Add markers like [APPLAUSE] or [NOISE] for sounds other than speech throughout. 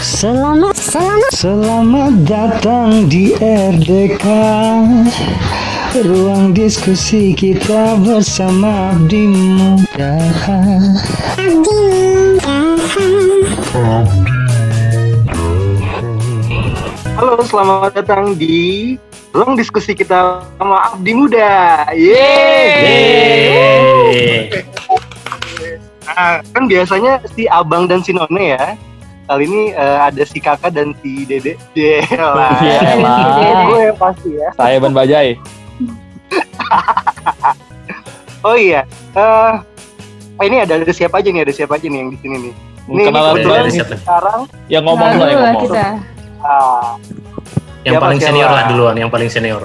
Selamat, selamat, selamat datang di RDK Ruang diskusi kita bersama Abdi Muda Halo, selamat datang di ruang diskusi kita sama Abdi Muda. Yeay. Nah, kan biasanya si Abang dan si None ya. Kali ini eh, ada si Kakak dan si Dede. Yelah. Yelah. Gue yang pasti ya. Saya Ban Bajai. [LAUGHS] Oh iya. Eh oh ini ada, ada siapa aja nih? Ada siapa aja nih yang di sini nih? Ini, ini Kenalan kebetulan dulu. siapa? sekarang Yang ngomong Nah, lah yang ngomong. kita. ah, Yang Siapa, paling siapa? senior lah duluan, yang paling senior.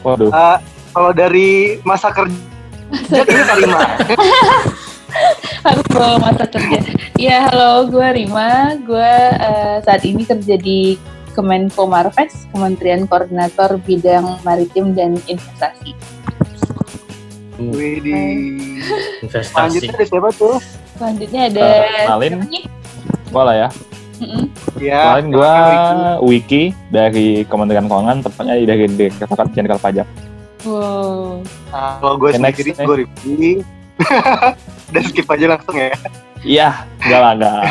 Waduh. eh, kalau dari masa kerja [LAUGHS] ini Karima. Harus bawa masa kerja. Ya, halo, gue Rima. Gue eh, saat ini kerja di Kemenko Marves, Kementerian Koordinator Bidang Maritim dan Investasi. Wih di Investasi. selanjutnya ada siapa tuh? Selanjutnya ada Eh, kenalin. siapa nih? Boleh ya. Mm-mm. Ya, Kemarin gua silakan, Wiki dari Kementerian Keuangan, tepatnya dari Direktorat Jenderal Pajak. Wow. Nah, kalau gue sendiri, gue Rifki. [LAUGHS] Dan skip aja langsung ya. Iya, enggak lah, enggak.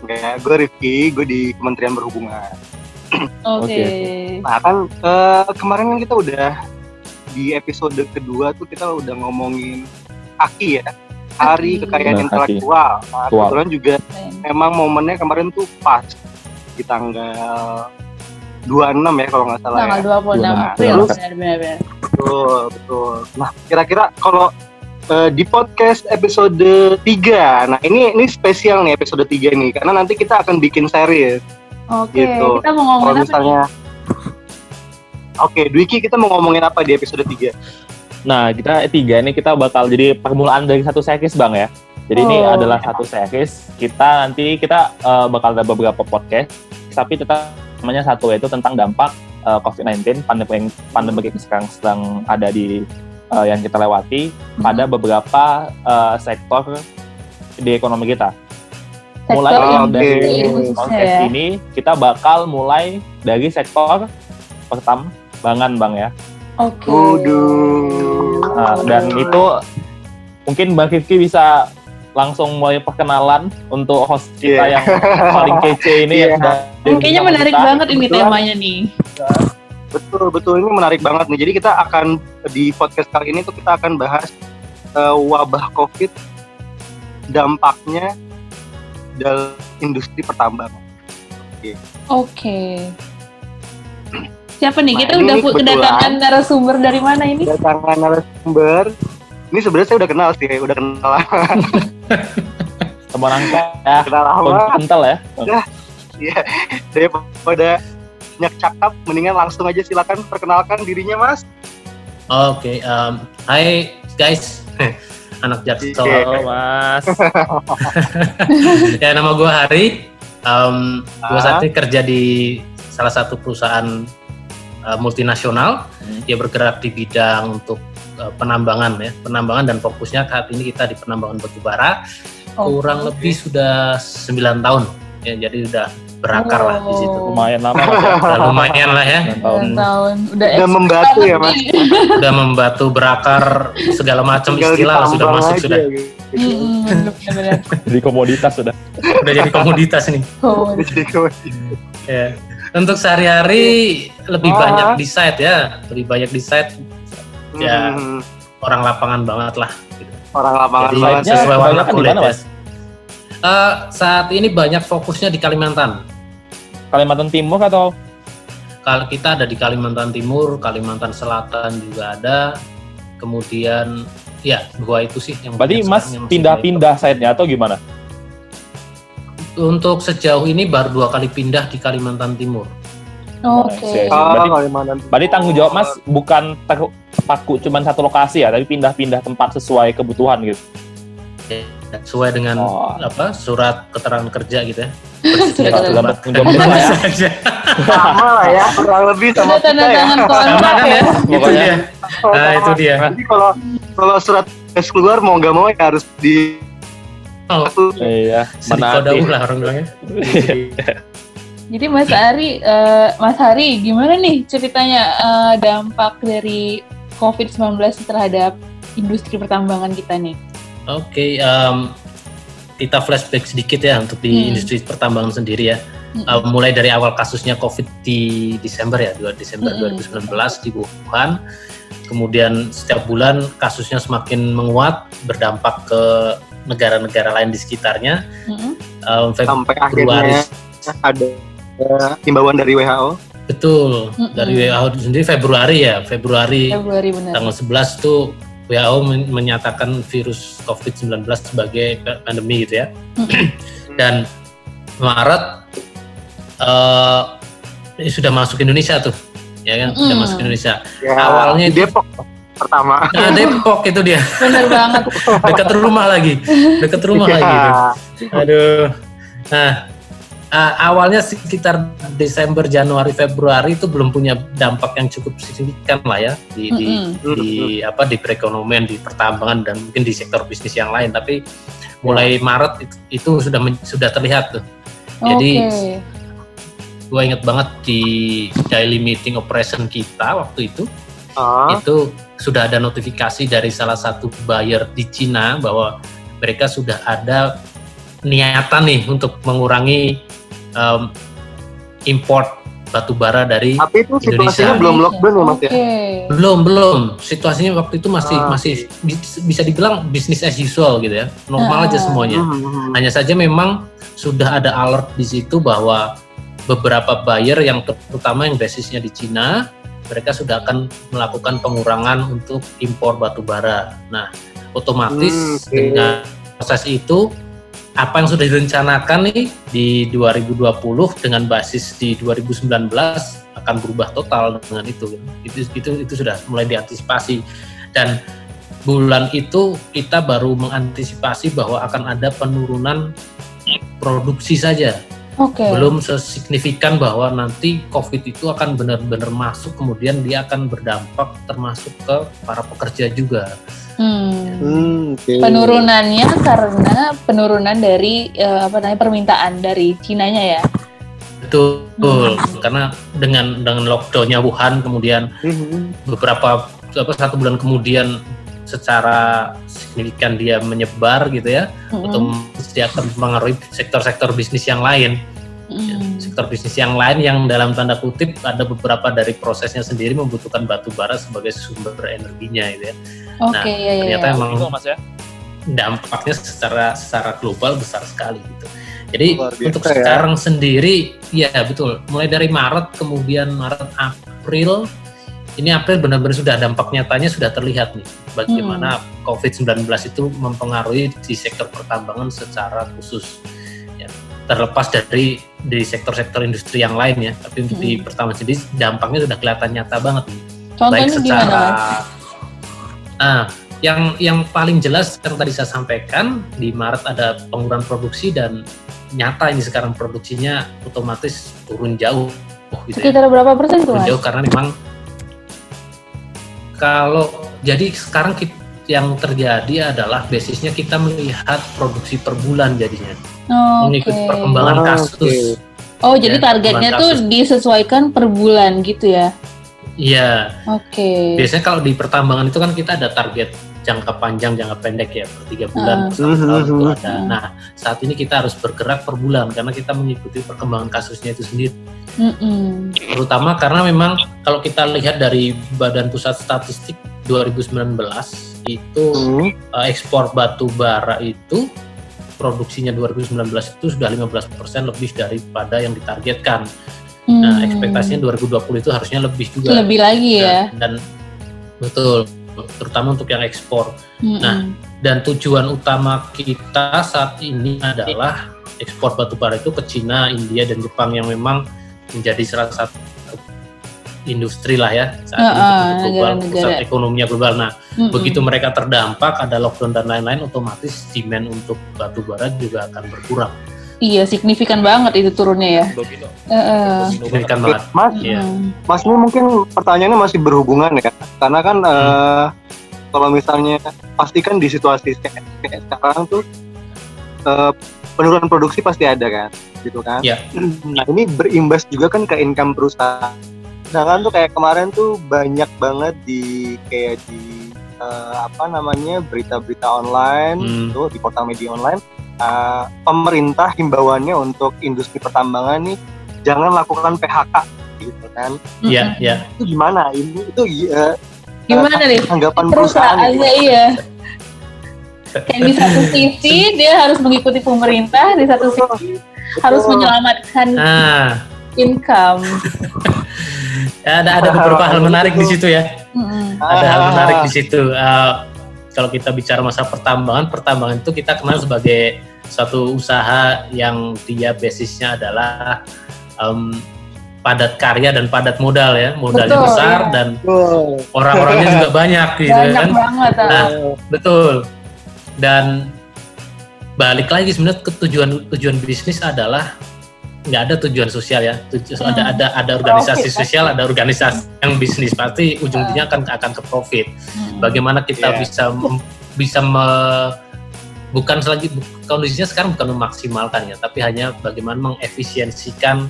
Nggak, gue Rifki, gue di Kementerian Perhubungan. Oke. Oke. Nah kan eh, kemarin kan kita udah di episode kedua tuh kita udah ngomongin Aki ya, Hari Aki. Kekayaan Nah, Intelektual. Nah, kebetulan juga memang momennya kemarin tuh pas di tanggal 26 ya kalau nggak salah Tanggal ya. 26 Nah, April, benar-benar. Betul, betul. Nah, kira-kira kalau eh, di podcast episode 3, nah ini ini spesial nih episode 3 nih, karena nanti kita akan bikin series. Oke, Gitu. kita mau ngomongin apa misalnya Oke, Dwiki kita mau ngomongin apa di episode 3? Nah, kita tiga ini kita bakal jadi permulaan dari satu series, Bang ya. Jadi ini Oh. adalah satu series. Kita nanti kita eh, bakal ada beberapa podcast, tapi tetap namanya satu yaitu tentang dampak eh, COVID-19 pandemi pandemi yang sekarang sedang ada di eh, yang kita lewati pada beberapa eh, sektor di ekonomi kita. Mulai Sektor Oh, dari podcast khususnya ya. ini kita bakal mulai dari sektor pertambangan, Bang ya. Oke. Waduh. Nah, dan itu mungkin Bang Rifki bisa langsung mulai perkenalan untuk host kita Iya. yang paling kece ini Iya. sudah Ini kayaknya menarik kita. banget ini temanya nih. Betul, betul ini menarik banget nih. Jadi kita akan di podcast kali ini tuh kita akan bahas eh, wabah Covid dampaknya dalam industri pertambangan. Oke. Siapa nih? Nah, Kita udah kedatangan narasumber dari mana ini? Kedatangan narasumber. Ini sebenarnya saya udah kenal sih, udah kenal teman angka ya kenal lama. kental ya Iya, daripada banyak cakap, mendingan langsung aja silakan perkenalkan dirinya, Mas. Oke, um, hai guys, [LAUGHS] anak Jaksel. Iya. halo mas [LAUGHS] ya nama gue Hari. Um, gue Ah. saat ini kerja di salah satu perusahaan uh, multinasional. Hmm. Dia bergerak di bidang untuk uh, penambangan ya, penambangan dan fokusnya saat ini kita di penambangan batu bara. Oh, Kurang lebih sudah 9 tahun. Ya, jadi udah berakar lah di situ. Oh. lumayan lama ya [LAUGHS] Udah lumayan lah ya. Sembilan tahun tahun. Udah, Udah membatu ya, Mas? Udah membatu berakar segala macam istilah lah, sudah masuk aja, sudah. gitu. Mm-mm, benar-benar. jadi komoditas sudah Udah jadi komoditas nih. Oh, Udah jadi komoditas. Ya. Untuk sehari-hari lebih Ah. banyak di site ya, lebih banyak di site Ya. Hmm, orang lapangan banget lah. gitu. orang lapangan Jadi, banget. Sesuai warna kulit mana, ya. Mas? Eh, saat ini banyak fokusnya di Kalimantan. Kalimantan Timur atau Kalau kita ada di Kalimantan Timur, Kalimantan Selatan juga ada. Kemudian ya dua itu sih yang berarti mas pindah-pindah site-nya atau gimana. Untuk sejauh ini baru dua kali pindah di Kalimantan Timur. Oke. Oh, Berarti- Kalimantan berarti tanggung jawab mas bukan terpaku cuma satu lokasi ya tapi pindah-pindah tempat sesuai kebutuhan gitu Ya, sesuai dengan Oh. apa surat keterangan kerja gitu ya. Dapat tanggung jawab kita ya [LAUGHS] sama lah ya, kurang lebih sama Sudah kita tanda ya. tangan kontrak kan ya. ya? Itu dia. Nah, itu dia. Jadi kalau kalau surat tes keluar mau nggak mau ya harus di Iya, sedikit menaati. lah orang bilangnya. [LAUGHS] Jadi Mas Ari, eh, Mas Hari gimana nih ceritanya eh, dampak dari COVID-19 terhadap industri pertambangan kita nih? Oke, em, kita flashback sedikit ya untuk di Hmm. industri pertambangan sendiri ya. Mm-mm. Uh, mulai dari awal kasusnya COVID di Desember ya, 2 Desember Mm-mm. 2019 di Wuhan. Kemudian setiap bulan kasusnya semakin menguat, berdampak ke negara-negara lain di sekitarnya. Mm-mm. Um, sampai Februari akhirnya ada himbauan dari WHO. betul Mm-mm. dari WHO sendiri Februari ya, Februari Februari benar. tanggal 11 tuh WHO men- menyatakan virus COVID-19 sebagai pa- pandemi gitu ya. Mm-mm. Dan Maret eh ini sudah masuk Indonesia tuh, ya kan? Sudah Mm. masuk Indonesia. Ya, Awalnya di Depok pertama. Nah, Depok itu dia, Benar banget. dekat rumah lagi, dekat rumah Iya. lagi. Itu. Aduh. Nah, eh, awalnya sekitar Desember, Januari, Februari itu belum punya dampak yang cukup signifikan lah ya di, di Mm-mm. di apa di perekonomian, di pertambangan dan mungkin di sektor bisnis yang lain. Tapi mulai Maret itu, itu sudah men- sudah terlihat tuh. Jadi Oke. gue inget banget di daily meeting operation kita waktu itu Ah, itu sudah ada notifikasi dari salah satu buyer di Cina bahwa mereka sudah ada niatan nih untuk mengurangi um, import batu bara dari tapi itu situasinya Indonesia. belum lockdown mas ya. Belum belum situasinya waktu itu masih Ah. masih bis- bisa dibilang bisnis as usual gitu ya normal aja Ah. semuanya Hmm. hanya saja memang sudah ada alert di situ bahwa beberapa buyer yang terutama yang basisnya di Cina mereka sudah akan melakukan pengurangan untuk impor batu bara. Nah, otomatis Hmm, dengan proses itu apa yang sudah direncanakan nih di 2020 dengan basis di 2019 akan berubah total dengan itu. Itu itu itu sudah mulai diantisipasi dan bulan itu kita baru mengantisipasi bahwa akan ada penurunan produksi saja Oke. belum sesignifikan bahwa nanti COVID itu akan benar-benar masuk kemudian dia akan berdampak termasuk ke para pekerja juga. Hmm. Hmm, oke. Penurunannya karena penurunan dari eh, apa namanya permintaan dari Cinanya ya. Betul, karena dengan dengan lockdownnya Wuhan kemudian Hmm. beberapa apa satu bulan kemudian secara signifikan dia menyebar gitu ya, otomatis dia akan mempengaruhi sektor-sektor bisnis yang lain. Ya, Mm. sektor bisnis yang lain yang dalam tanda kutip ada beberapa dari prosesnya sendiri membutuhkan batu bara sebagai sumber energinya gitu ya. Oke, ya, ya, ternyata ya. emang mas ya. dampaknya secara secara global besar sekali gitu. Jadi biasa untuk ya. sekarang sendiri ya betul. Mulai dari Maret kemudian Maret April ini April benar-benar sudah dampak nyatanya sudah terlihat nih bagaimana COVID-19 itu mempengaruhi di sektor pertambangan secara khusus. Ya, terlepas dari di sektor-sektor industri yang lain ya, tapi untuk di Hmm. pertambangan sendiri dampaknya sudah kelihatan nyata banget Contohnya baik gimana, secara Mas? ah yang yang paling jelas yang tadi saya sampaikan di Maret ada pengurangan produksi dan nyata ini sekarang produksinya otomatis turun jauh gitu ya. Sekitar berapa persen tuh, turun jauh karena memang kalau jadi sekarang kita, yang terjadi adalah basisnya kita melihat produksi per bulan jadinya Oh, mengikuti Oke. perkembangan Ah, kasus Oh, jadi Ya, targetnya perkembangan tuh kasus. disesuaikan per bulan gitu ya? iya Oke. biasanya kalau di pertambangan itu kan kita ada target jangka panjang jangka pendek ya per tiga bulan per satu tahun itu Mhm. ada nah saat ini kita harus bergerak per bulan karena kita mengikuti perkembangan kasusnya itu sendiri Mm-mm. terutama karena memang kalau kita lihat dari Badan Pusat Statistik 2019 itu Hmm. eh, ekspor batu bara itu produksinya 2019 itu sudah 15% lebih daripada yang ditargetkan. Nah, Hmm. ekspektasinya 2020 itu harusnya lebih juga. lebih lagi ya. Dan, dan betul, terutama untuk yang ekspor. Mm-mm. nah, Dan tujuan utama kita saat ini adalah ekspor batu bara itu ke Cina, India, dan Jepang yang memang menjadi salah satu industri lah ya saat ini ah, untuk global, negara-negara. pusat ekonominya global. Nah, Mm-mm. begitu mereka terdampak, ada lockdown dan lain-lain, otomatis demand untuk batu bara juga akan berkurang. Iya, signifikan banget itu turunnya ya. Domino. Heeh. Domino Signifikan banget. Mas, Iya. Mm. Mas ini mungkin pertanyaannya masih berhubungan ya, karena kan eh, kalau misalnya pastikan di situasi kayak, kayak sekarang tuh eh, penurunan produksi pasti ada kan, gitu kan. Iya. Nah ini berimbas juga kan ke income perusahaan. Sedangkan tuh kayak kemarin tuh banyak banget di kayak di eh, apa namanya berita-berita online Hmm. tuh di portal media online eh, pemerintah himbauannya untuk industri pertambangan nih jangan lakukan PHK gitu kan Iya, iya. itu gimana ini itu eh, Gimana nih? tanggapan perusahaan gitu. iya. Kayak di satu sisi dia harus mengikuti pemerintah, di satu sisi harus Betul. menyelamatkan Nah, income. ada ada beberapa hal menarik di situ ya. Mm-mm. Ada hal Ah. menarik di situ. Eh, kalau kita bicara masa pertambangan, pertambangan itu kita kenal sebagai satu usaha yang dia basisnya adalah em, padat karya dan padat modal ya, modalnya Betul, besar iya. dan Betul. orang-orangnya juga [LAUGHS] banyak gitu Banyak kan. banget. ah. Nah, betul. Dan balik lagi sebenarnya ke tujuan tujuan bisnis adalah nggak ada tujuan sosial ya. Tuju- Hmm. Ada ada ada organisasi Profit, sosial, ada organisasi yang bisnis pasti ujung-ujungnya akan akan ke profit. Mm. Bagaimana kita Iya. bisa bisa me- bukan lagi kondisinya sekarang bukan memaksimalkan ya, tapi hanya bagaimana mengefisiensikan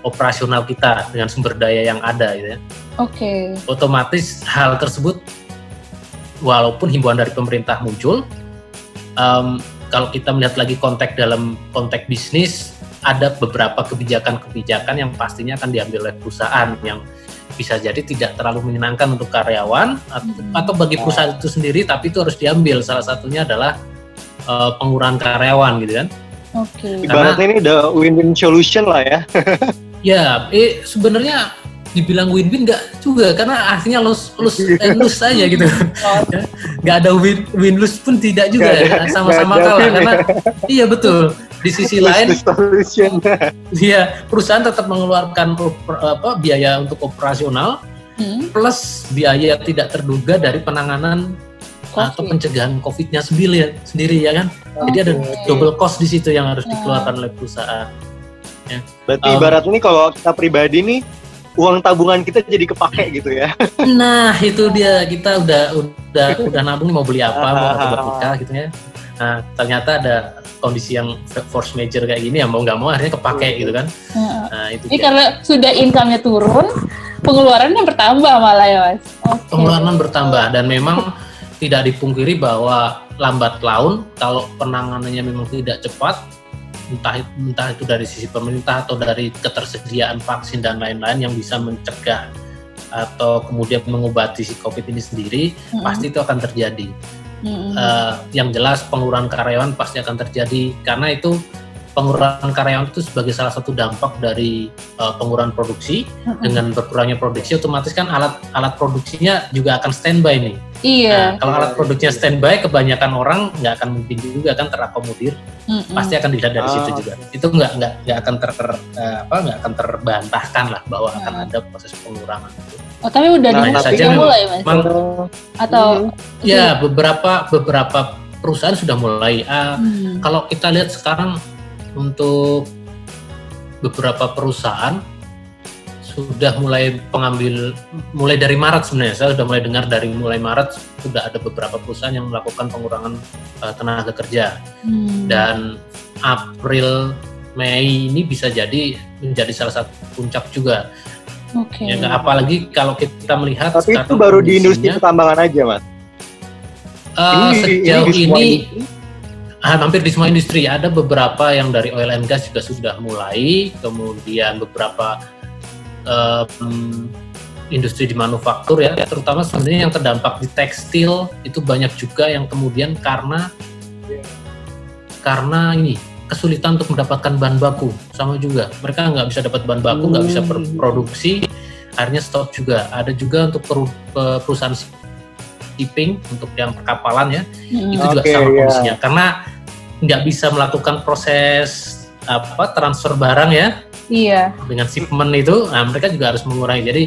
operasional kita dengan sumber daya yang ada gitu ya Oke. otomatis hal tersebut walaupun himbauan dari pemerintah muncul em, kalau kita melihat lagi konteks dalam konteks bisnis ada beberapa kebijakan-kebijakan yang pastinya akan diambil oleh perusahaan yang bisa jadi tidak terlalu menyenangkan untuk karyawan atau, Hmm. atau bagi perusahaan itu sendiri tapi itu harus diambil salah satunya adalah eh, pengurangan karyawan gitu kan Oke. Ibaratnya ini udah win-win solution lah ya. [LAUGHS] Ya, eh sebenarnya dibilang win-win nggak juga karena artinya lose lose and lose aja gitu. [LAUGHS] Nggak ada win win lose pun tidak juga ya, sama-sama kalah karena iya betul. Di sisi lain, [LAUGHS] ya perusahaan tetap mengeluarkan oper- apa biaya untuk operasional Hmm. plus biaya yang tidak terduga dari penanganan atau Covid. pencegahan COVID-nya sendiri ya, sendiri ya kan. Jadi ada double cost di situ yang harus Ya. dikeluarkan oleh perusahaan. Berarti Um, ibarat ini kalau kita pribadi nih uang tabungan kita jadi kepake gitu ya. Nah itu dia kita udah udah udah nabung mau beli apa mau coba nikah gitu ya. Nah ternyata ada kondisi yang force major kayak gini ya mau nggak mau akhirnya kepake gitu kan. Heeh. Nah itu Ini dia. karena sudah income-nya turun, pengeluarannya bertambah malah ya mas. Oke. pengeluaran bertambah dan memang tidak dipungkiri bahwa lambat laun kalau penanganannya memang tidak cepat entah entah itu dari sisi pemerintah atau dari ketersediaan vaksin dan lain-lain yang bisa mencegah atau kemudian mengobati si COVID ini sendiri Mm-mm. pasti itu akan terjadi. Mm-mm. Eh, yang jelas pengurangan karyawan pasti akan terjadi karena itu pengurangan karyawan itu sebagai salah satu dampak dari eh, pengurangan produksi Mm-mm. dengan berkurangnya produksi otomatis kan alat alat produksinya juga akan standby nih. Iya. Nah, kalau alat produksinya standby kebanyakan orang nggak akan mungkin juga kan terakomodir Mm-mm. pasti akan dilihat dari Ah. situ juga. Itu nggak nggak nggak akan ter eh, apa nggak akan terbantahkan lah bahwa akan Hmm. ada proses pengurangan itu. Oh tapi udah Nah, dimulai, mulai mas? Atau? ya beberapa beberapa perusahaan sudah mulai. Ah, Hmm. kalau kita lihat sekarang untuk beberapa perusahaan sudah mulai pengambil mulai dari Maret sebenarnya saya sudah mulai dengar dari mulai Maret sudah ada beberapa perusahaan yang melakukan pengurangan eh, tenaga kerja Hmm. dan April Mei ini bisa jadi menjadi salah satu puncak juga Oke. ya apalagi kalau kita melihat Tapi itu baru di industri pertambangan aja, Mas. eh, sejauh di semua ini industri. Ah, hampir di semua industri ada beberapa yang dari oil and gas juga sudah mulai, kemudian beberapa em, industri di manufaktur ya, terutama sebenarnya yang terdampak di tekstil itu banyak juga yang kemudian karena karena ini kesulitan untuk mendapatkan bahan baku sama juga mereka nggak bisa dapat bahan baku nggak bisa berproduksi akhirnya stop juga ada juga untuk peru- pe- perusahaan shipping untuk yang perkapalan ya Mm-mm. itu juga sama iya. kondisinya karena nggak bisa melakukan proses apa transfer barang ya Iya. dengan shipment itu nah mereka juga harus mengurangi jadi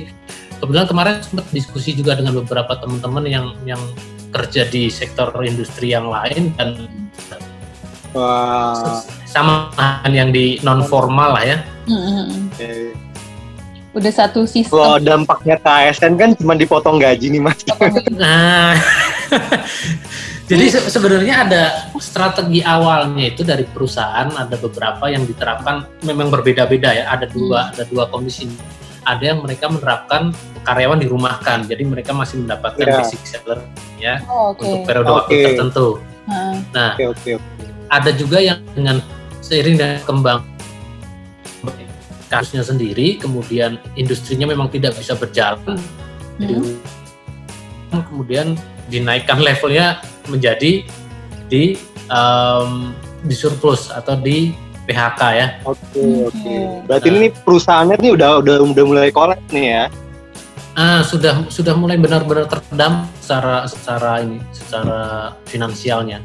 kebetulan kemarin sempat diskusi juga dengan beberapa teman-teman yang yang kerja di sektor industri yang lain dan Wah. sama yang di non formal lah ya Mm-mm. oke. Udah satu sistem. Kalau dampaknya ke ASN kan cuma dipotong gaji nih, Mas. [LAUGHS] nah [LAUGHS] Jadi se- sebenarnya ada strategi awalnya itu dari perusahaan ada beberapa yang diterapkan memang berbeda-beda ya. Ada dua ada dua kondisi. Ada yang mereka menerapkan karyawan dirumahkan, jadi mereka masih mendapatkan Iya. basic salary ya Oh, oke. untuk periode waktu Oke. tertentu. Heeh. Nah, Oke oke oke. Ada juga yang dengan seiring dengan kembang kasusnya sendiri, kemudian industrinya memang tidak bisa berjalan, jadi Hmm. kemudian dinaikkan levelnya menjadi di em, di surplus atau di PHK ya. Oke oke. Hmm. Berarti Nah. ini perusahaannya nih udah udah udah mulai kolaps nih ya. Ah, sudah sudah mulai benar-benar terdampak secara secara ini, secara finansialnya.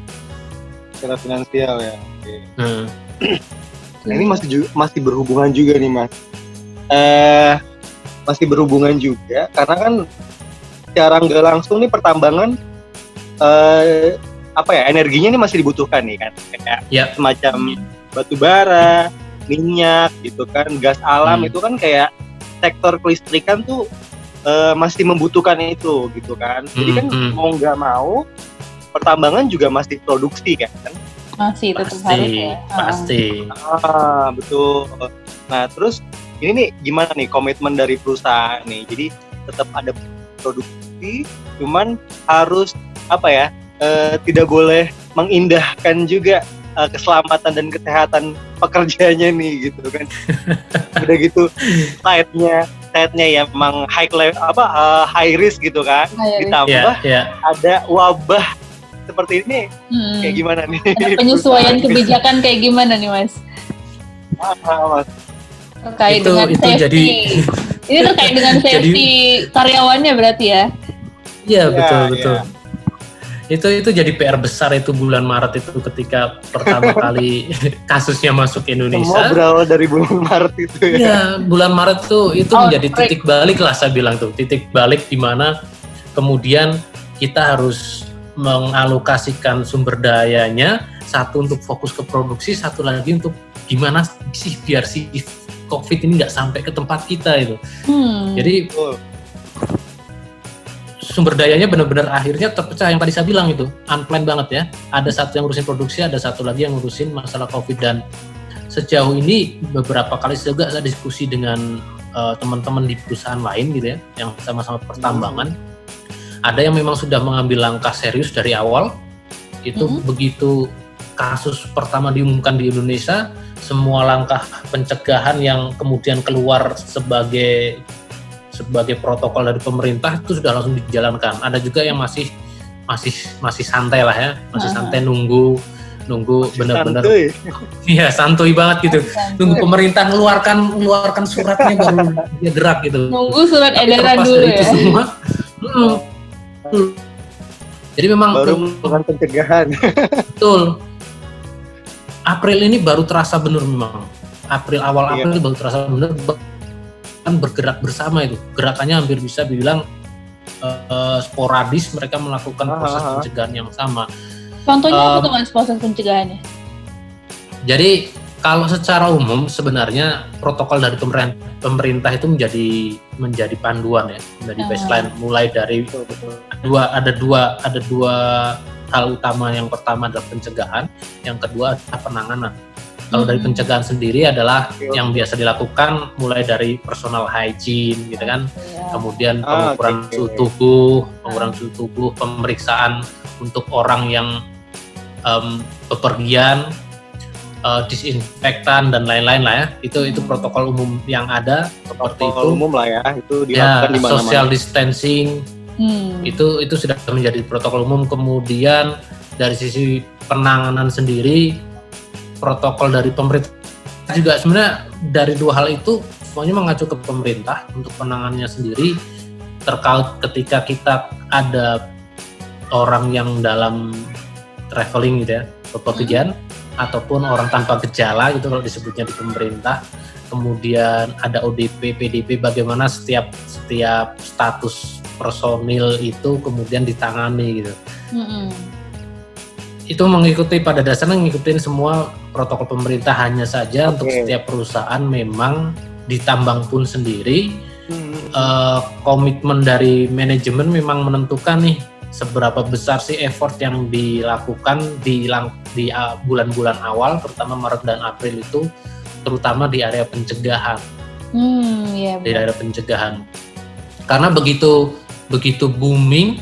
Secara finansial ya. Oke. Hmm. Nah, ini masih masih berhubungan juga nih mas. Eh masih berhubungan juga karena kan secara nggak langsung nih pertambangan eh apa ya energinya ini masih dibutuhkan nih kan kayak Ya. semacam batu bara, minyak gitu kan, gas alam Hmm. itu kan kayak sektor kelistrikan tuh eh, masih membutuhkan itu gitu kan. Jadi kan Hmm, hmm. mau nggak mau pertambangan juga masih produksi kan. Masih tetap harus Pasti, ya. Pasti. Ah, betul. Nah, terus ini nih gimana nih komitmen dari perusahaan nih? Jadi tetap ada produksi, cuman harus apa ya? eh, tidak boleh mengindahkan juga eh, keselamatan dan kesehatan pekerjanya nih gitu kan. [LAUGHS] Udah gitu side-nya side-nya ya memang high level apa eh, high risk gitu kan. High risk. Ditambah Ya, ya. ada wabah seperti ini Hmm. kayak gimana nih? Ada penyesuaian [LAUGHS] kebijakan kayak gimana nih mas? Ah, Mas. Terkait Itu- dengan itu safety. jadi- [LAUGHS] Ini terkait dengan [LAUGHS] Jadi- safety karyawannya berarti ya? Iya, Iya, betul, iya. betul. Itu itu jadi PR besar itu bulan Maret itu ketika pertama kali kasusnya masuk Semua Indonesia. berawal dari bulan Maret itu ya. Iya, bulan Maret tuh itu Oh, menjadi break. titik balik lah saya bilang tuh, titik balik di mana kemudian kita harus mengalokasikan sumber dayanya satu untuk fokus ke produksi, satu lagi untuk gimana sih biar si COVID ini nggak sampai ke tempat kita itu. Hmm. Jadi Betul. sumber dayanya benar-benar akhirnya terpecah yang tadi saya bilang itu unplanned banget ya. Ada satu yang ngurusin produksi, ada satu lagi yang ngurusin masalah COVID dan sejauh ini beberapa kali juga saya diskusi dengan eh, teman-teman di perusahaan lain gitu ya, yang sama-sama pertambangan. Ada yang memang sudah mengambil langkah serius dari awal. Itu Mhm. begitu kasus pertama diumumkan di Indonesia, semua langkah pencegahan yang kemudian keluar sebagai sebagai protokol dari pemerintah itu sudah langsung dijalankan. Ada juga yang masih masih masih santai lah ya, masih santai nunggu nunggu benar-benar iya santuy banget gitu. Santuy. Nunggu pemerintah mengeluarkan mengeluarkan suratnya baru dia gerak gitu. Nunggu surat Tapi edaran dulu dari itu ya. semua, [LAUGHS] hmm, betul. Jadi memang Baru pencegahan. [LAUGHS] betul. April ini baru terasa benar memang. April awal Iya. April ini baru terasa benar kan bergerak bersama itu. Gerakannya hampir bisa dibilang eh, sporadis mereka melakukan Ah, proses ah, ah. pencegahan yang sama. Contohnya apa Um, tuh mas proses pencegahannya? Jadi kalau secara umum sebenarnya protokol dari pemerintah, pemerintah itu menjadi menjadi panduan ya, menjadi Ah. baseline mulai dari dua ada dua ada dua hal utama yang pertama adalah pencegahan, yang kedua adalah penanganan. Kalau dari Hmm. pencegahan sendiri adalah Oke, yang biasa dilakukan mulai dari personal hygiene gitu kan, Ya. kemudian Ah, pengukuran suhu tubuh, pengukuran suhu tubuh, pemeriksaan untuk orang yang em, bepergian, eh, disinfektan dan lain-lain lah ya. Itu itu Hmm. protokol umum yang ada seperti Protokol itu. umum lah ya, itu Ya, dilakukan di mana-mana. social distancing Hmm. itu itu sudah menjadi protokol umum. Kemudian dari sisi penanganan sendiri, protokol dari pemerintah juga sebenarnya dari dua hal itu semuanya mengacu ke pemerintah untuk penanganannya sendiri terkait ketika kita ada orang yang dalam traveling gitu ya bepergian ataupun orang tanpa gejala gitu kalau disebutnya di pemerintah kemudian ada ODP PDP bagaimana setiap setiap status personil itu kemudian ditangani gitu Mm-mm. itu mengikuti pada dasarnya mengikuti semua protokol pemerintah hanya saja untuk Oke. setiap perusahaan memang ditambang pun sendiri Hmm. eh, komitmen dari manajemen memang menentukan nih seberapa besar sih effort yang dilakukan di di uh, bulan-bulan awal, terutama Maret dan April itu, terutama di area pencegahan, Hmm, iya. di area pencegahan. Karena begitu begitu booming,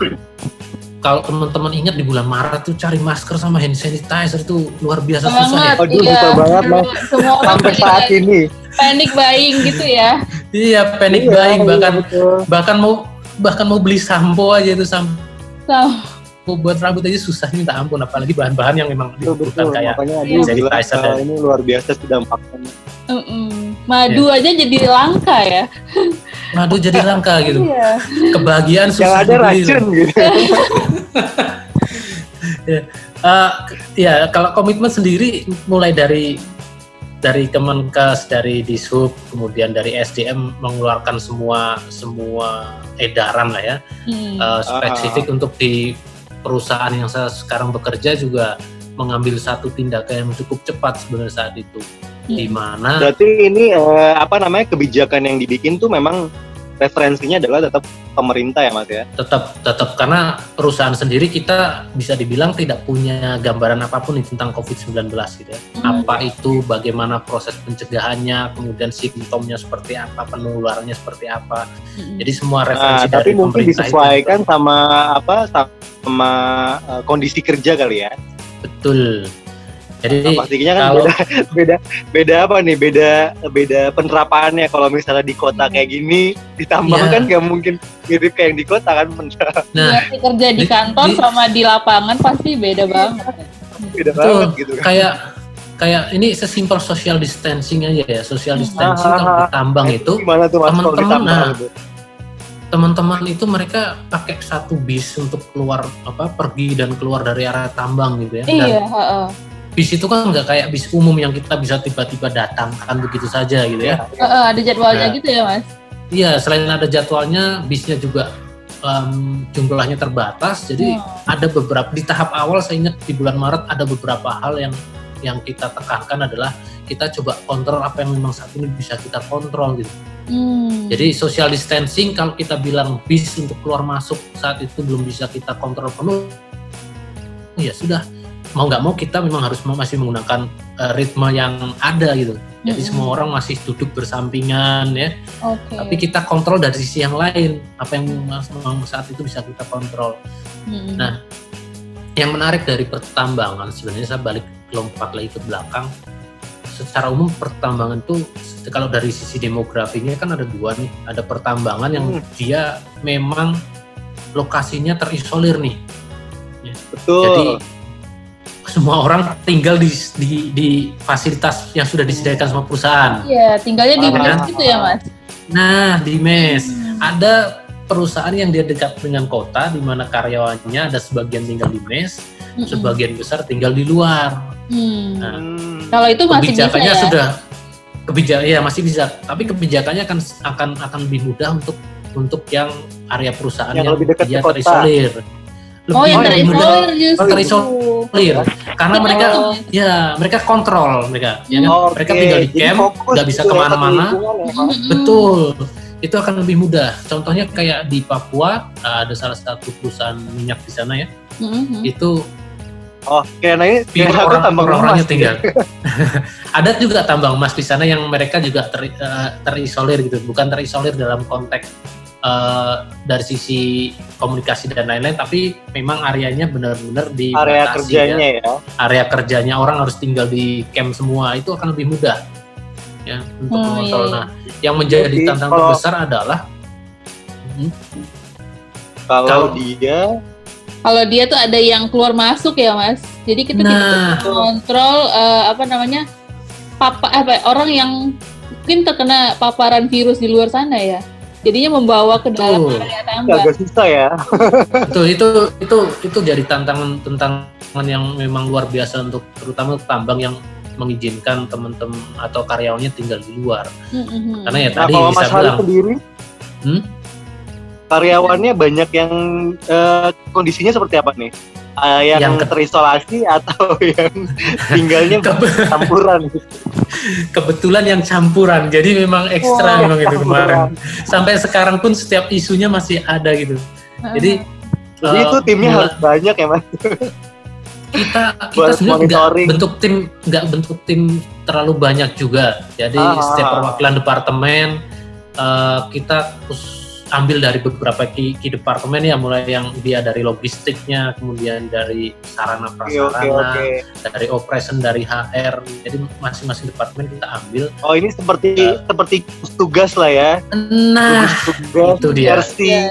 kalau teman-teman ingat di bulan Maret tuh cari masker sama hand sanitizer itu luar biasa susah ya. Banget, Aduh, iya. susah banget, Mas. Semua orang Sampai saat buying- ini. Panic buying gitu ya. Iya, panic Iya, buying iya, bahkan betul. bahkan mau bahkan mau beli sampo aja itu sampo So, buat rambut aja susah minta ampun apalagi bahan-bahan yang memang Betul, dibutuhkan betul. kayak Makanya Iya. Sanitizer dan- ini luar biasa sih dampaknya. mm-mm. madu aja jadi langka ya. [LAUGHS] madu jadi langka gitu. Iya. Kebahagiaan Yang susah ada dibeli. racun gitu. [LAUGHS] Eh, ya kalau komitmen sendiri mulai dari dari Kemenkes, dari Dishub, kemudian dari SDM mengeluarkan semua semua edaran lah ya Hmm. eh, spesifik untuk di perusahaan yang saya sekarang bekerja juga mengambil satu tindakan yang cukup cepat sebenarnya saat itu di Hmm. mana Berarti ini eh, apa namanya kebijakan yang dibikin tuh memang referensinya adalah tetap pemerintah ya Mas ya. tetap tetap karena perusahaan sendiri kita bisa dibilang tidak punya gambaran apa pun nih tentang COVID-19 gitu ya. Hmm. Apa itu, bagaimana proses pencegahannya, kemudian simptomnya seperti apa, penularannya seperti apa. Mm-mm. Jadi semua Nah, referensi tapi dari mungkin pemerintah itu disesuaikan sama apa sama eh, kondisi kerja kali ya. betul. Jadi Nah, pastinya kan kalau- beda [LAUGHS] beda beda apa nih? Beda beda penerapannya kalau misalnya di kota Hmm. kayak gini ditambah Iya. kan nggak mungkin mirip kayak yang di kota kan nah Berarti kerja di kantor di- sama di lapangan pasti beda banget. beda Betul. banget gitu kan. kayak kayak ini sesimpel social distancing aja ya. Social distancing Ah, kalau ah, di tambang itu gimana tuh Mas kalau teman-teman, ditambah nah, gitu? teman-teman itu mereka pakai satu bis untuk keluar apa pergi dan keluar dari area tambang gitu ya. Dan Iya, heeh. Bis itu kan nggak kayak bis umum yang kita bisa tiba-tiba datangkan begitu saja gitu ya. Heeh, ada jadwalnya Nah. gitu ya, Mas. Iya, selain ada jadwalnya, bisnya juga em, jumlahnya terbatas. Jadi Hmm. ada beberapa di tahap awal saya ingat di bulan Maret ada beberapa hal yang yang kita tekankan adalah kita coba kontrol apa yang memang saat ini bisa kita kontrol gitu. Hmm. Jadi social distancing kalau kita bilang bis untuk keluar masuk saat itu belum bisa kita kontrol penuh, ya sudah mau nggak mau kita memang harus masih menggunakan eh, ritme yang ada gitu. Jadi Mm-mm. semua orang masih duduk bersampingan ya, Oke. tapi kita kontrol dari sisi yang lain apa yang memang saat itu bisa kita kontrol. Mm-mm. Nah, Yang menarik dari pertambangan sebenarnya saya balik lompat lagi ke belakang. Secara umum pertambangan itu kalau dari sisi demografinya kan ada dua nih, ada pertambangan yang Hmm. dia memang lokasinya terisolir nih. Betul. Jadi semua orang tinggal di, di, di fasilitas yang sudah disediakan sama perusahaan. Iya, tinggalnya di mes gitu ya, Mas. Nah, di mes Hmm. ada perusahaan yang dia dekat dengan kota di mana karyawannya ada sebagian tinggal di mes, Mm-mm. sebagian besar tinggal di luar. Hmm. Nah, Hmm. Kalau itu masih bisa kebijakannya ya. sudah kebijakan ya masih bisa, tapi kebijakannya akan akan akan lebih mudah untuk untuk yang area perusahaan Yang yang, lebih dekat dia ke kota. Terisolir. Oh, yang lebih terisolir justru. terisolir karena mereka ya mereka kontrol mereka ya kan? Oke, mereka tinggal di camp nggak bisa gitu ya, ke mana-mana ya, betul itu akan lebih mudah contohnya kayak di Papua ada salah satu perusahaan minyak di sana ya Mm-mm. itu Oke, nah ini aku orang tambang orangnya emas. tinggal. [LAUGHS] Ada juga tambang emas di sana yang mereka juga ter- eh, terisolir gitu, bukan terisolir dalam konteks eh, dari sisi komunikasi dan lain-lain, tapi memang areanya benar-benar di area kerjanya ya. area kerjanya orang harus tinggal di camp semua itu akan lebih mudah ya untuk mengontrol. iya. Nah, yang menjadi Jadi, tantangan kalau- besar adalah Hmm, Kalau Kalau- dia Kalau dia tuh ada yang keluar masuk ya, Mas. Jadi kita tidak nah bisa kontrol eh, apa namanya? papa apa orang yang mungkin terkena paparan virus di luar sana ya. Jadinya membawa ke dalam Betul. area tambang. agak susah ya. [LAUGHS] itu itu itu itu jadi tantangan tantangan yang memang luar biasa untuk terutama tambang yang mengizinkan teman-teman atau karyawannya tinggal di luar Mm-mm. karena ya Nah, tadi kalau bisa Mas bilang sendiri, Hmm? karyawannya banyak yang eh, kondisinya seperti apa nih? Eh, yang, Yang terisolasi atau [LAUGHS] yang tinggalnya campuran? Kebetulan yang campuran jadi memang ekstra Wah, memang itu kemarin. Sampai sekarang pun setiap isunya masih ada gitu. Jadi Jadi Eh, itu timnya harus banyak ya mas. kita kita sebenarnya nggak bentuk tim nggak bentuk tim terlalu banyak juga. Jadi Ah. setiap perwakilan departemen eh, kita us- ambil dari beberapa key, key departemen ya mulai yang dia dari logistiknya kemudian dari sarana prasarana oke oke. dari operation dari HR jadi masing-masing departemen kita ambil Oh ini seperti Ya. seperti tugas lah ya. nah tugas itu dia. versi Iya.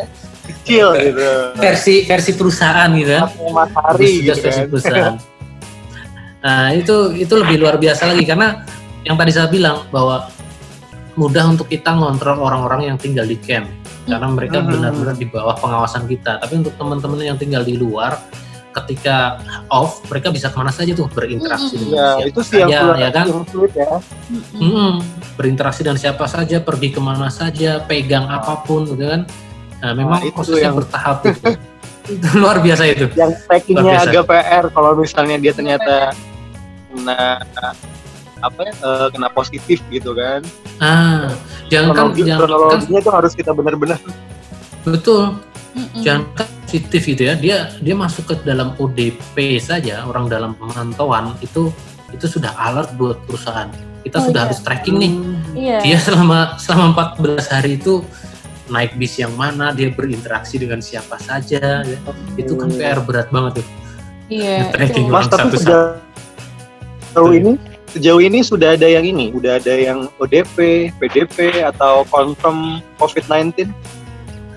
kecil gitu. versi versi perusahaan gitu kan Atau Mas Hari tugas gitu versi kan. perusahaan. [LAUGHS] Nah itu itu lebih luar biasa lagi karena yang tadi saya bilang bahwa mudah untuk kita ngontrol orang-orang yang tinggal di camp karena mereka Mhm. benar-benar di bawah pengawasan kita. Tapi untuk teman-teman yang tinggal di luar, ketika off mereka bisa ke mana saja tuh berinteraksi Mhm. dengan Ya siapa itu sih yang saja, ya kan? sulit ya. Mm-mm. berinteraksi dengan siapa saja, pergi ke mana saja, pegang apa pun, gitu kan? Nah, memang Nah, itu prosesnya yang- bertahap itu. itu luar biasa itu. Yang biasa. agak PR kalau misalnya dia ternyata kena apa ya eh, kena positif gitu kan. Ah, jangan kan, Kronologi, jangan kan kronologinya harus kita benar-benar betul. Mm-mm. jangan kan positif gitu ya dia dia masuk ke dalam ODP saja orang dalam pemantauan itu itu sudah alert buat perusahaan kita Oh, sudah iya. harus tracking nih Iya. dia selama selama 14 hari itu naik bis yang mana dia berinteraksi dengan siapa saja ya. itu kan PR berat banget tuh Iya. tracking itu. Mas orang tapi satu-satu. sejauh ini sejauh ini sudah ada yang ini, udah ada yang ODP, PDP atau confirm COVID-19?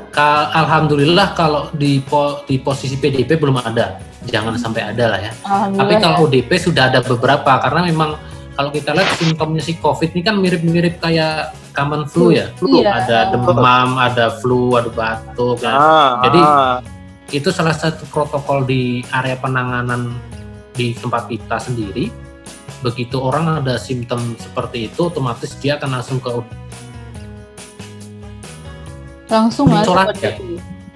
Ka- Alhamdulillah kalau di po- di posisi PDP belum ada jangan sampai ada lah ya Tapi kalau ODP sudah ada beberapa karena memang kalau kita lihat simptomnya si COVID ini kan mirip-mirip kayak common flu ya. Iya. Ada demam, ada flu, ada batuk. kan. Ah, Jadi- ah. Itu salah satu protokol di area penanganan di tempat kita sendiri. Begitu orang ada simptom seperti itu, otomatis dia akan langsung ke langsung Isolasi ya?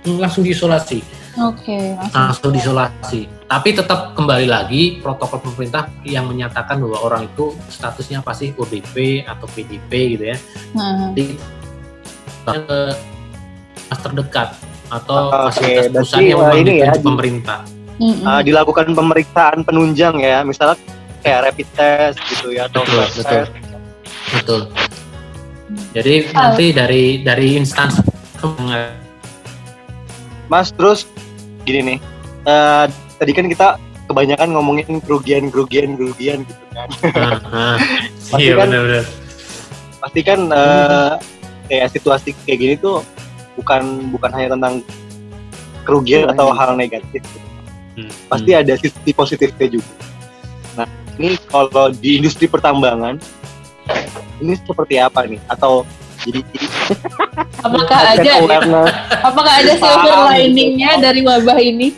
Langsung diisolasi, Oke, langsung. langsung diisolasi. Tapi tetap kembali lagi protokol pemerintah yang menyatakan bahwa orang itu statusnya pasti ODP atau PDP gitu ya. Nah, di eh, mas terdekat atau Oke, fasilitas berarti, perusahaan yang eh, memang ini ya, ditunjuk di- pemerintah. mm-mm. Ah, dilakukan pemeriksaan penunjang ya, misalnya kayak rapid test gitu ya atau Betul, betul. test. Betul. Jadi Ah. nanti dari dari instansi Mas terus gini nih, eh, tadi kan kita kebanyakan ngomongin kerugian, kerugian, kerugian gitu kan. Nah, nah. [LAUGHS] Pasti iya kan- benar-benar. Pasti kan eh, kayak situasi kayak gini tuh bukan bukan hanya tentang kerugian atau hal negatif. gitu. Hmm, Pasti ada sisi positifnya juga. Ini kalau di industri pertambangan ini seperti apa nih? Atau jadi [LAUGHS] apakah meningkatkan ada apakah ada silver gitu. liningnya dari wabah ini?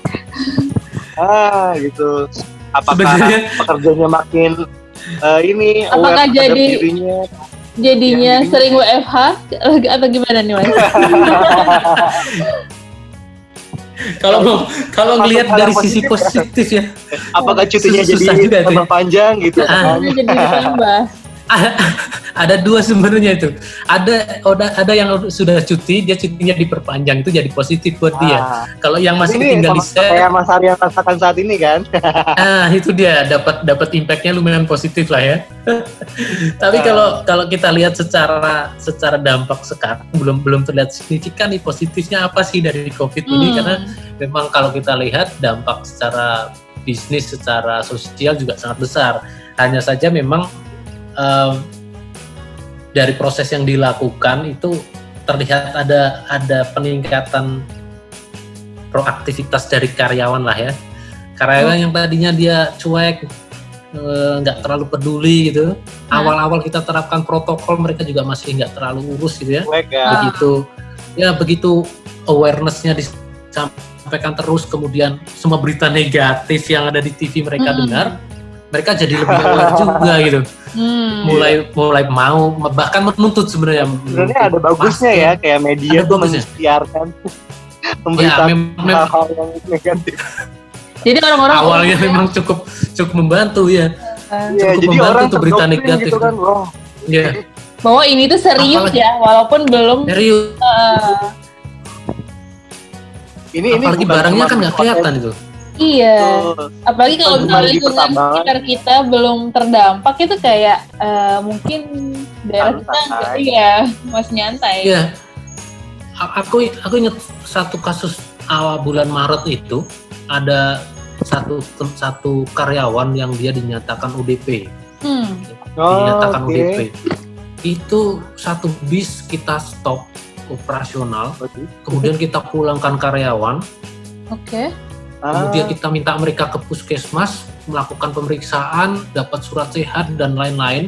ah gitu apakah Sebenarnya pekerjanya makin eh, ini Apakah jadi- dirinya Jadinya Yang sering WFH atau gimana nih mas? [LAUGHS] [LAUGHS] kalau mau kalau ngelihat dari yang sisi positif positif ya, apakah cutinya Susah jadi juga tuh. tambah panjang gitu Ah. kan Jadi ditambah. [LAUGHS] ada dua sebenarnya itu. Ada ada yang sudah cuti, dia cutinya diperpanjang itu jadi positif buat dia. Ah, Kalau yang masih ini tinggal di set, kayak Mas Arya rasakan saat ini kan [LAUGHS] Ah, itu dia dapat dapat impactnya lumayan positif lah ya. [LAUGHS] Tapi Ah. kalau kalau kita lihat secara secara dampak sekarang belum belum terlihat signifikan nih positifnya apa sih dari COVID ini Hmm. karena memang kalau kita lihat dampak secara bisnis secara sosial juga sangat besar. Hanya saja memang em, dari proses yang dilakukan itu terlihat ada ada peningkatan proaktivitas dari karyawan lah ya karyawan yang tadinya dia cuek eh, nggak terlalu peduli gitu Nah. awal-awal kita terapkan protokol mereka juga masih nggak terlalu urus gitu ya Cuek ya Ah. begitu ya begitu awarenessnya disampaikan terus kemudian semua berita negatif yang ada di TV mereka Mm-mm. dengar mereka jadi lebih aware [LAUGHS] juga gitu Hmm. mulai mulai mau bahkan menuntut sebenarnya sebenarnya ada bagusnya masker. ya kayak media Ada tuh ya [LAUGHS] memberitakan mem- mem- hal-hal yang negatif Jadi orang-orang awalnya memang cukup cukup membantu ya. Iya, Cukup jadi membantu orang tuh berita terdoktrin negatif gitu kan wah ya bahwa ini tuh serius Apalagi- ya, walaupun belum. serius ah, ini ini Apalagi bukan barangnya kan nggak kelihatan itu. Iya. Betul. Apalagi kalau misalnya di lingkungan sekitar kita belum terdampak itu kayak eh, mungkin daerah kita iya masih nyantai. Iya. A- Aku aku ingat satu kasus awal bulan Maret itu ada satu satu karyawan yang dia dinyatakan UDP, Hmm. Oh, dinyatakan oke. UDP. Itu satu bis kita stop operasional, kemudian kita pulangkan karyawan, Oke. Ah, kemudian kita minta mereka ke puskesmas melakukan pemeriksaan, dapat surat sehat dan lain-lain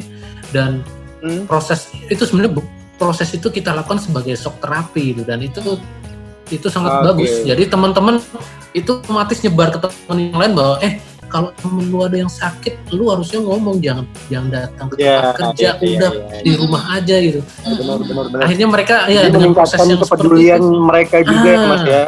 dan hmm. proses itu sebenarnya proses itu kita lakukan sebagai shock terapi itu dan itu itu sangat Oke. bagus. Jadi teman-teman itu otomatis nyebar ke teman yang lain bahwa eh kalau temen lu ada yang sakit, lu harusnya ngomong jangan jangan datang ke Ya, tempat kerja, iya, iya, udah iya. di rumah aja gitu. benar benar benar. Akhirnya mereka ya Jadi dengan proses yang seperti kepedulian mereka juga ya, Ah. Mas ya.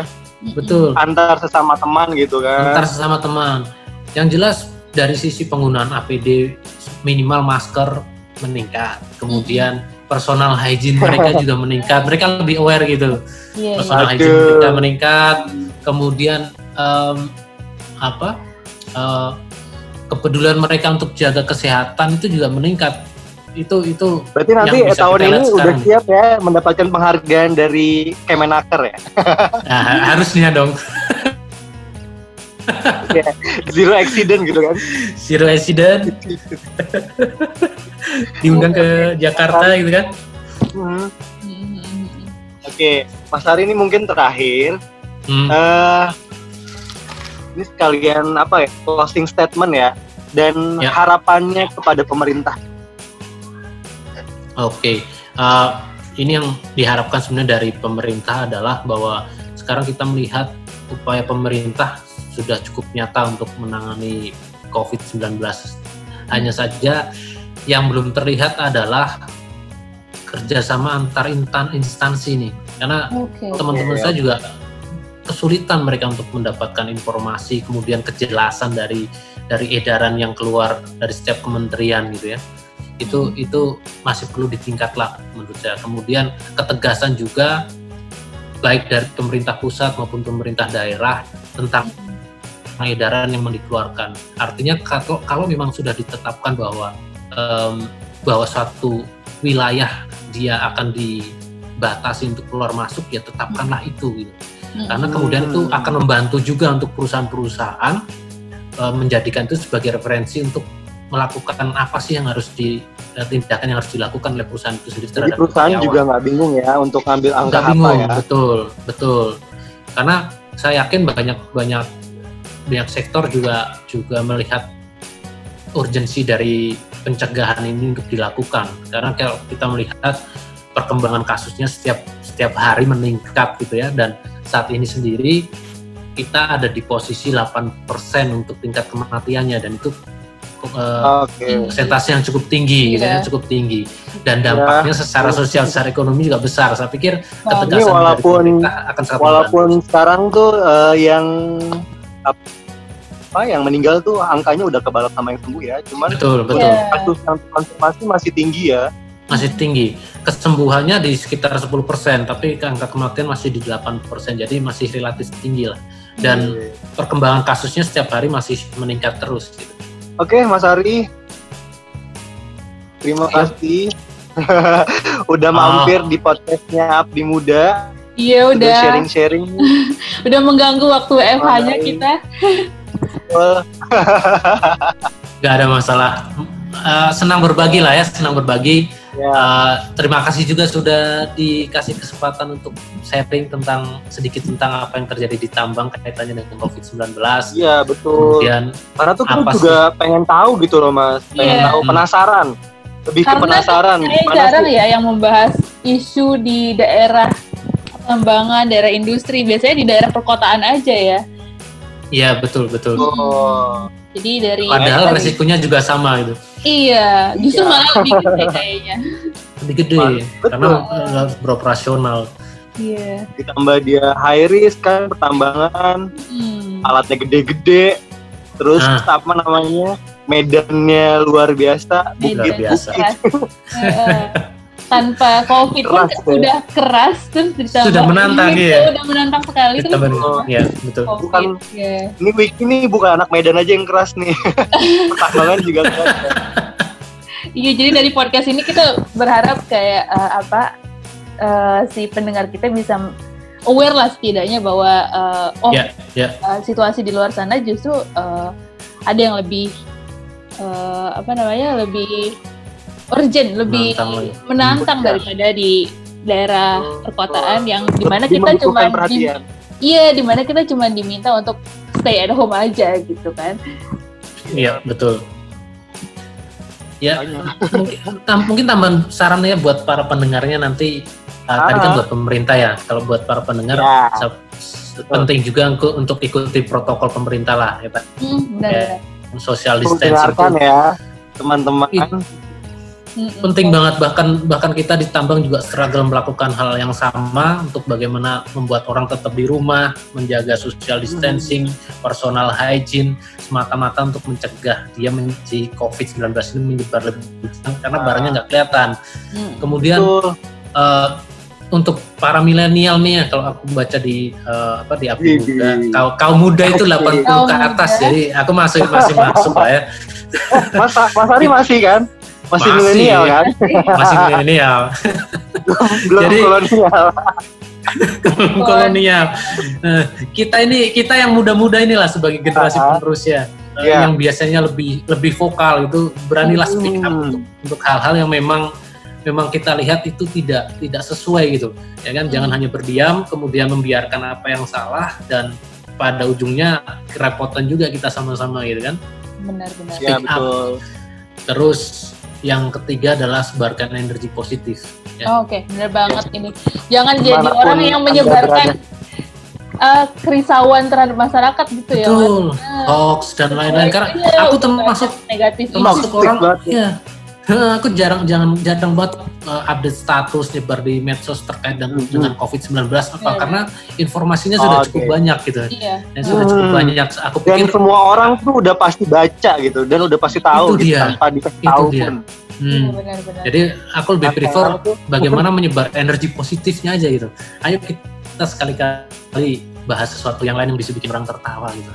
Betul. Antar sesama teman gitu kan. antar sesama teman. Yang jelas dari sisi penggunaan APD minimal masker meningkat, kemudian personal hygiene mereka [LAUGHS] juga meningkat. Mereka lebih aware gitu. Iya. iya. Personal Aduh. hygiene mereka meningkat, kemudian em, apa? eh, kepedulian mereka untuk jaga kesehatan itu juga meningkat. Itu itu Berarti nanti Yang bisa tahun kita ini lihat udah sekarang. siap ya mendapatkan penghargaan dari Kemenaker ya. nah, [LAUGHS] harusnya dong Zero accident gitu kan. zero accident diundang ke Jakarta gitu kan. Hmm. Oke, Mas Ari ini mungkin terakhir. Hmm. eh ini sekalian apa ya closing statement ya dan Ya. harapannya kepada pemerintah. Oke, Uh, ini yang diharapkan sebenarnya dari pemerintah adalah bahwa sekarang kita melihat upaya pemerintah sudah cukup nyata untuk menangani COVID-19. Hanya saja yang belum terlihat adalah kerjasama antar instansi nih, karena teman-teman Oke, saya juga kesulitan mereka untuk mendapatkan informasi kemudian kejelasan dari dari edaran yang keluar dari setiap kementerian gitu ya itu itu masih perlu ditingkat lah menurut saya. Kemudian ketegasan juga baik dari pemerintah pusat maupun pemerintah daerah tentang edaran yang dikeluarkan. Artinya kalau kalau memang sudah ditetapkan bahwa em, bahwa suatu wilayah dia akan dibatasi untuk keluar masuk ya tetapkanlah itu gitu. Karena kemudian itu akan membantu juga untuk perusahaan-perusahaan eh, menjadikan itu sebagai referensi untuk melakukan apa sih yang harus di eh, tindakan yang harus dilakukan oleh perusahaan itu sendiri Jadi terhadap perusahaan karyawan. juga nggak bingung ya untuk ngambil angka nggak apa bingung ya. betul betul karena saya yakin banyak banyak banyak sektor juga juga melihat urgensi dari pencegahan ini untuk dilakukan karena kalau kita melihat perkembangan kasusnya setiap setiap hari meningkat gitu ya dan saat ini sendiri kita ada di posisi 8% untuk tingkat kematiannya dan itu eh, Oke. persentase yang cukup tinggi gitu ya Iya. cukup tinggi dan dampaknya secara sosial secara ekonomi juga besar saya pikir Nah, ketegasan Ini walaupun- dari pemerintah akan sangat Walaupun membantu. sekarang tuh eh, yang apa yang meninggal tuh angkanya udah kebalap sama yang sembuh ya. Cuman betul betul Iya. kasus yang konfirmasi masih tinggi ya. masih tinggi kesembuhannya di sekitar 10% tapi angka kematian masih di 8% jadi masih relatif tinggi lah dan perkembangan kasusnya setiap hari masih meningkat terus gitu. Oke, Mas Ari. Terima Siap. kasih. [LAUGHS] udah Ah. mampir di podcastnya Abdi Muda. Iya Udah udah sharing-sharing. [LAUGHS] udah mengganggu waktu WFH-nya Main. kita. Gak ada masalah Eh, senang berbagi lah ya senang berbagi Ya. Eh, terima kasih juga sudah dikasih kesempatan untuk sharing tentang sedikit tentang apa yang terjadi di tambang kaitannya dengan COVID-19 Iya, betul. kemudian Karena tuh kita Apa juga pengen tahu gitu loh, Mas. Pengen Iya. tahu, penasaran. Lebih ke Karena penasaran. Saya Gimana jarang sih? ya yang membahas isu di daerah pengembangan, daerah industri. Biasanya di daerah perkotaan aja ya. ya betul betul Oh, Jadi dari padahal dari- resikonya juga sama gitu Iya, justru Iya. malah lebih gede [LAUGHS] kayaknya. lebih gede Betul. karena eh, harus beroperasional Iya. ditambah dia high risk kan pertambangan, Hmm. alatnya gede-gede. Terus Ah. apa namanya? Medannya luar biasa. Medan Luar biasa. [LAUGHS] tanpa covid pun Keras, ya. udah keras terus ditambah Sudah menantang, ini iya. tuh udah menantang sekali terus ditambah ya betul. covid Bukan- ya. Ini week ini bukan anak Medan aja yang keras nih. [LAUGHS] Pertambangan juga keras. Iya, jadi dari podcast ini kita berharap kayak eh, apa eh, si pendengar kita bisa aware lah setidaknya bahwa eh, oh Ya, ya. eh, situasi di luar sana justru eh, ada yang lebih eh, apa namanya lebih urgent, lebih Menantang lagi. menantang Hmm. daripada di daerah perkotaan yang di mana Lebih kita cuma di, iya di mana kita cuma diminta untuk stay at home aja gitu kan. Iya, betul. Ya, mungkin, tam- mungkin tambahan sarannya buat para pendengarnya nanti uh, tadi kan Ah. buat pemerintah ya. Kalau buat para pendengar Ya. penting juga untuk, untuk ikuti protokol pemerintah lah ya Pak. Hmm, benar. Social Tuh, distancing itu ya teman-teman. Mm-mm. penting banget bahkan bahkan kita di tambang juga struggle melakukan hal yang sama untuk bagaimana membuat orang tetap di rumah, menjaga social distancing, personal hygiene semata-mata untuk mencegah dia men- si COVID-19 ini menyebar lebih karena Ah. barangnya nggak kelihatan. Mm. Kemudian Betul. eh, untuk para milenial nih ya kalau aku baca di eh, apa di Widih. Muda kaum kaum muda itu 80 Kaum ke atas muda. jadi aku masih masih masuk lah ya [LAUGHS] Mas, Mas Ari masih kan? Masih Masih. milenial kan? masih milenial [LAUGHS] Belum Jadi- kolonial. kolonial. Nah, kita ini kita yang muda-muda inilah sebagai generasi Ah. penerus ya, eh, Iya. yang biasanya lebih lebih vokal itu beranilah speak up Hmm. untuk untuk hal-hal yang memang memang kita lihat itu tidak tidak sesuai gitu, ya kan? Jangan Hmm. hanya berdiam kemudian membiarkan apa yang salah dan pada ujungnya kerepotan juga kita sama-sama gitu kan. Benar-benar. Ya Speak up. betul. Terus yang ketiga adalah sebarkan energi positif. Ya. Oh, Oke, benar banget ini. Jangan jadi orang yang menyebarkan eh, kerisauan terhadap masyarakat gitu ya. Betul, Mas. hoax dan lain-lain. Karena Iya, aku termasuk negatif termasuk orang banget ya. Aku jarang jangan jarang banget uh, update status nyebar di medsos terkait dengan, Mhm. dengan COVID-19 apa Iya. karena informasinya sudah Oke. cukup banyak gitu Iya. dan sudah cukup Hmm. banyak aku Dan pikir semua orang tuh udah pasti baca gitu dan udah pasti Itu tahu gitu dia. tanpa dikasih Itu tahu dia. pun. hmm, Iya, benar-benar. jadi aku lebih prefer bagaimana menyebar energi positifnya aja gitu ayo kita sekali-kali bahas sesuatu yang lain yang bisa bikin orang tertawa gitu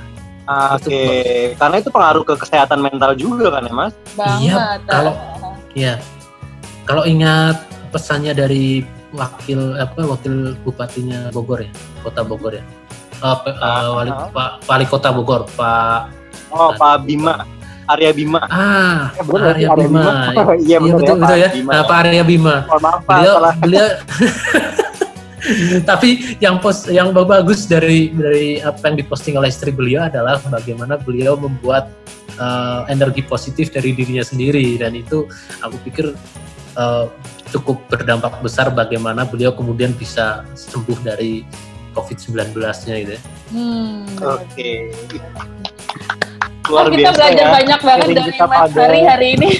Oke, karena itu pengaruh ke kesehatan mental juga kan ya mas? banget. Iya, kalau- ya kalau ingat pesannya dari wakil apa wakil bupatinya Bogor ya kota Bogor ya pe- eh, wali, Ah. Pak, wali kota Bogor Pak Oh Pak Bima, Arya Bima. ah Eh, bener Arya Bima [LAUGHS] Iya iya benar betul, betul ya Bima. Nah, Pak Arya Bima Mohon maaf Pak, beliau salah. beliau [LAUGHS] [LAUGHS] tapi yang pos yang bagus dari dari apa yang diposting oleh istri beliau adalah bagaimana beliau membuat eh, energi positif dari dirinya sendiri dan itu aku pikir eh, cukup berdampak besar bagaimana beliau kemudian bisa sembuh dari COVID-19-nya gitu ya. Hmm. Oke. Oh, Luar kita biasa belajar ya. banyak banget dari Mas pada- Hari hari ini.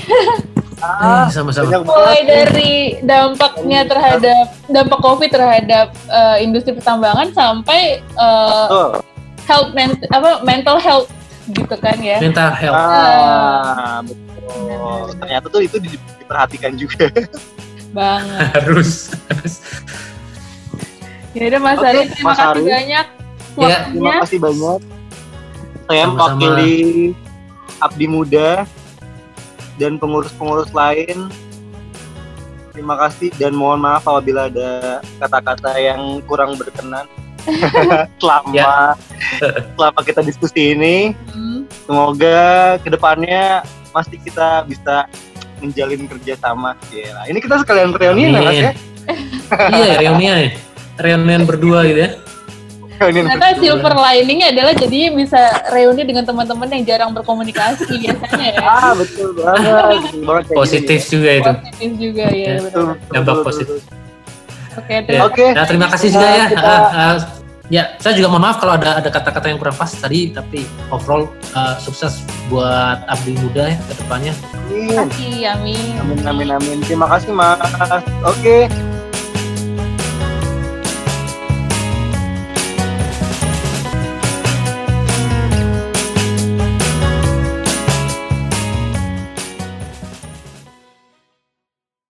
Ah, Eh, sama-sama. Mulai dari dampaknya terhadap dampak COVID terhadap eh, industri pertambangan sampai eh, Tuh. health men- apa mental health gitu kan ya. Mental health. Ah, betul. Ternyata tuh itu di- diperhatikan juga. [LAUGHS] Banget. harus harus Ya udah Mas Oke, Ari, terima Mas kasih Ari. banyak Ya, Terima kasih banyak. Saya mewakili Abdi Muda dan pengurus-pengurus lain. Terima kasih dan mohon maaf apabila ada kata-kata yang kurang berkenan [LAUGHS] selama Ya. selama kita diskusi ini. Hmm, Semoga ke depannya masih kita bisa menjalin kerjasama. Ya, ini kita sekalian reuni ya, Mas ya. iya reunian ya. reunian berdua gitu ya Reunian Ternyata berdua. silver liningnya adalah jadinya bisa reuni dengan teman-teman yang jarang berkomunikasi biasanya ya. Ah, betul banget. Betul banget kayak positif juga itu Positif juga ya. Ya. Betul, betul, Dampak betul, positif. betul. Oke, Ya. terima Oke. Nah, terima kasih Nah, juga ya. kita- Ah, ah, ya, saya juga mohon maaf kalau ada ada kata-kata yang kurang pas tadi, tapi overall ah, sukses buat Abdi Muda ya ke depannya. Amin. kasih, Amin. Amin, amin, amin. Terima kasih, Mas. Oke,